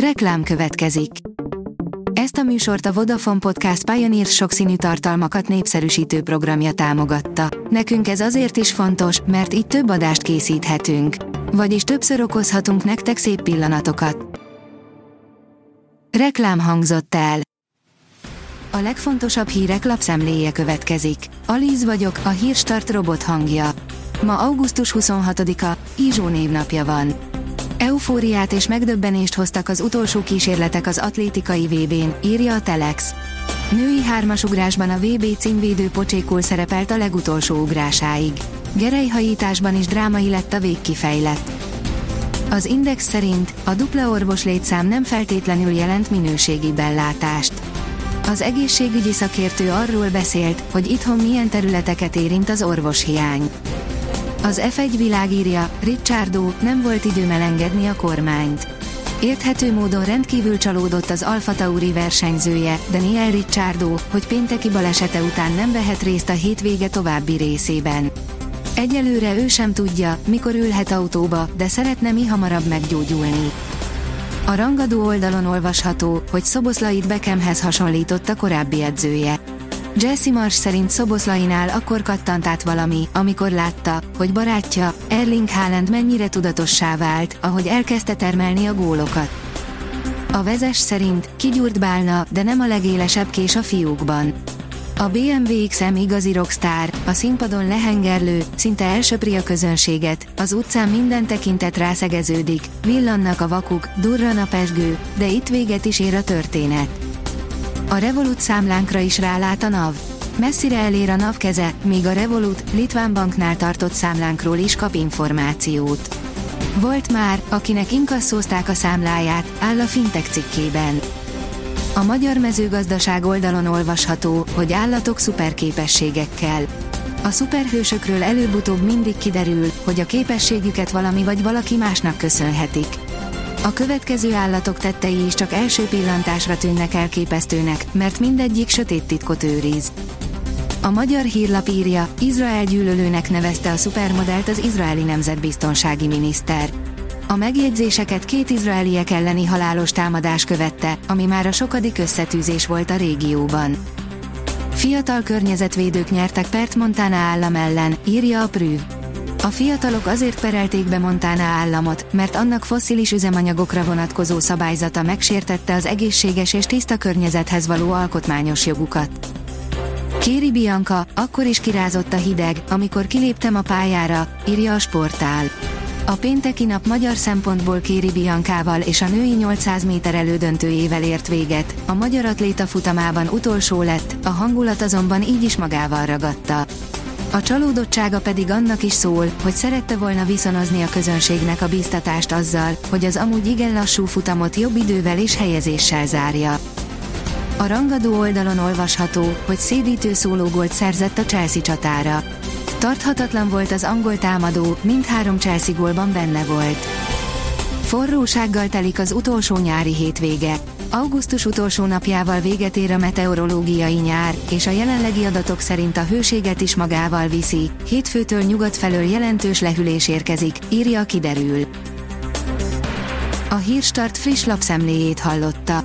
Reklám következik. Ezt a műsort a Vodafone Podcast Pioneer sokszínű tartalmakat népszerűsítő programja támogatta. Nekünk ez azért is fontos, mert így több adást készíthetünk. Vagyis többször okozhatunk nektek szép pillanatokat. Reklám hangzott el. A legfontosabb hírek lapszemléje következik. Alíz vagyok, a hírstart robot hangja. Ma augusztus 26-a, Izsó névnapja van. Eufóriát és megdöbbenést hoztak az utolsó kísérletek az atlétikai VB-n, írja a Telex. Női hármasugrásban a VB címvédő pocsékul szerepelt a legutolsó ugrásáig. Gerejhajításban is drámai lett a végkifejlett. Az Index szerint a dupla orvos létszám nem feltétlenül jelent minőségi bellátást. Az egészségügyi szakértő arról beszélt, hogy itthon milyen területeket érint az orvoshiány. Az F1 világírja, Ricciardo nem volt időm elengedni a kormányt. Érthető módon rendkívül csalódott az Alfa Tauri versenyzője, Daniel Ricciardo, hogy pénteki balesete után nem vehet részt a hétvége további részében. Egyelőre ő sem tudja, mikor ülhet autóba, de szeretne mi hamarabb meggyógyulni. A rangadó oldalon olvasható, hogy Szoboszlait Beckhamhez hasonlított a korábbi edzője. Jesse Marsh szerint Szoboszlainál akkor kattant át valami, amikor látta, hogy barátja, Erling Haaland mennyire tudatossá vált, ahogy elkezdte termelni a gólokat. A vezes szerint kigyúrt bálna, de nem a legélesebb kés a fiúkban. A BMW XM igazi rockstar, a színpadon lehengerlő, szinte elsöpri a közönséget, az utcán minden tekintet rászegeződik, villannak a vakuk, durran a pesgő, de itt véget is ér a történet. A Revolut számlánkra is rálát a NAV. Messzire elér a NAV keze, míg a Revolut Litván banknál tartott számlánkról is kap információt. Volt már, akinek inkasszózták a számláját, áll a Fintech cikkében. A magyar mezőgazdaság oldalon olvasható, hogy állatok szuperképességekkel. A szuperhősökről előbb-utóbb mindig kiderül, hogy a képességüket valami vagy valaki másnak köszönhetik. A következő állatok tettei is csak első pillantásra tűnnek elképesztőnek, mert mindegyik sötét titkot őriz. A magyar hírlap írja, Izrael gyűlölőnek nevezte a szupermodellt az izraeli nemzetbiztonsági miniszter. A megjegyzéseket két izraeliek elleni halálos támadás követte, ami már a sokadik összetűzés volt a régióban. Fiatal környezetvédők nyertek Pert Montana állam ellen, írja a Prüv. A fiatalok azért perelték be Montana államot, mert annak fosszilis üzemanyagokra vonatkozó szabályzata megsértette az egészséges és tiszta környezethez való alkotmányos jogukat. Kéri Bianca, akkor is kirázott a hideg, amikor kiléptem a pályára, írja a sportál. A pénteki nap magyar szempontból Kéri Biancával és a női 800 méter elődöntőjével ért véget, a magyar atléta futamában utolsó lett, a hangulat azonban így is magával ragadta. A csalódottsága pedig annak is szól, hogy szerette volna viszonozni a közönségnek a bíztatást azzal, hogy az amúgy igen lassú futamot jobb idővel és helyezéssel zárja. A rangadó oldalon olvasható, hogy szédítő szólógolt szerzett a Chelsea csatára. Tarthatatlan volt az angol támadó, mindhárom Chelsea gólban benne volt. Forrósággal telik az utolsó nyári hétvége. Augusztus utolsó napjával véget ér a meteorológiai nyár, és a jelenlegi adatok szerint a hőséget is magával viszi. Hétfőtől nyugat felől jelentős lehűlés érkezik, írja kiderül. A Hírstart friss lapszemléjét hallotta.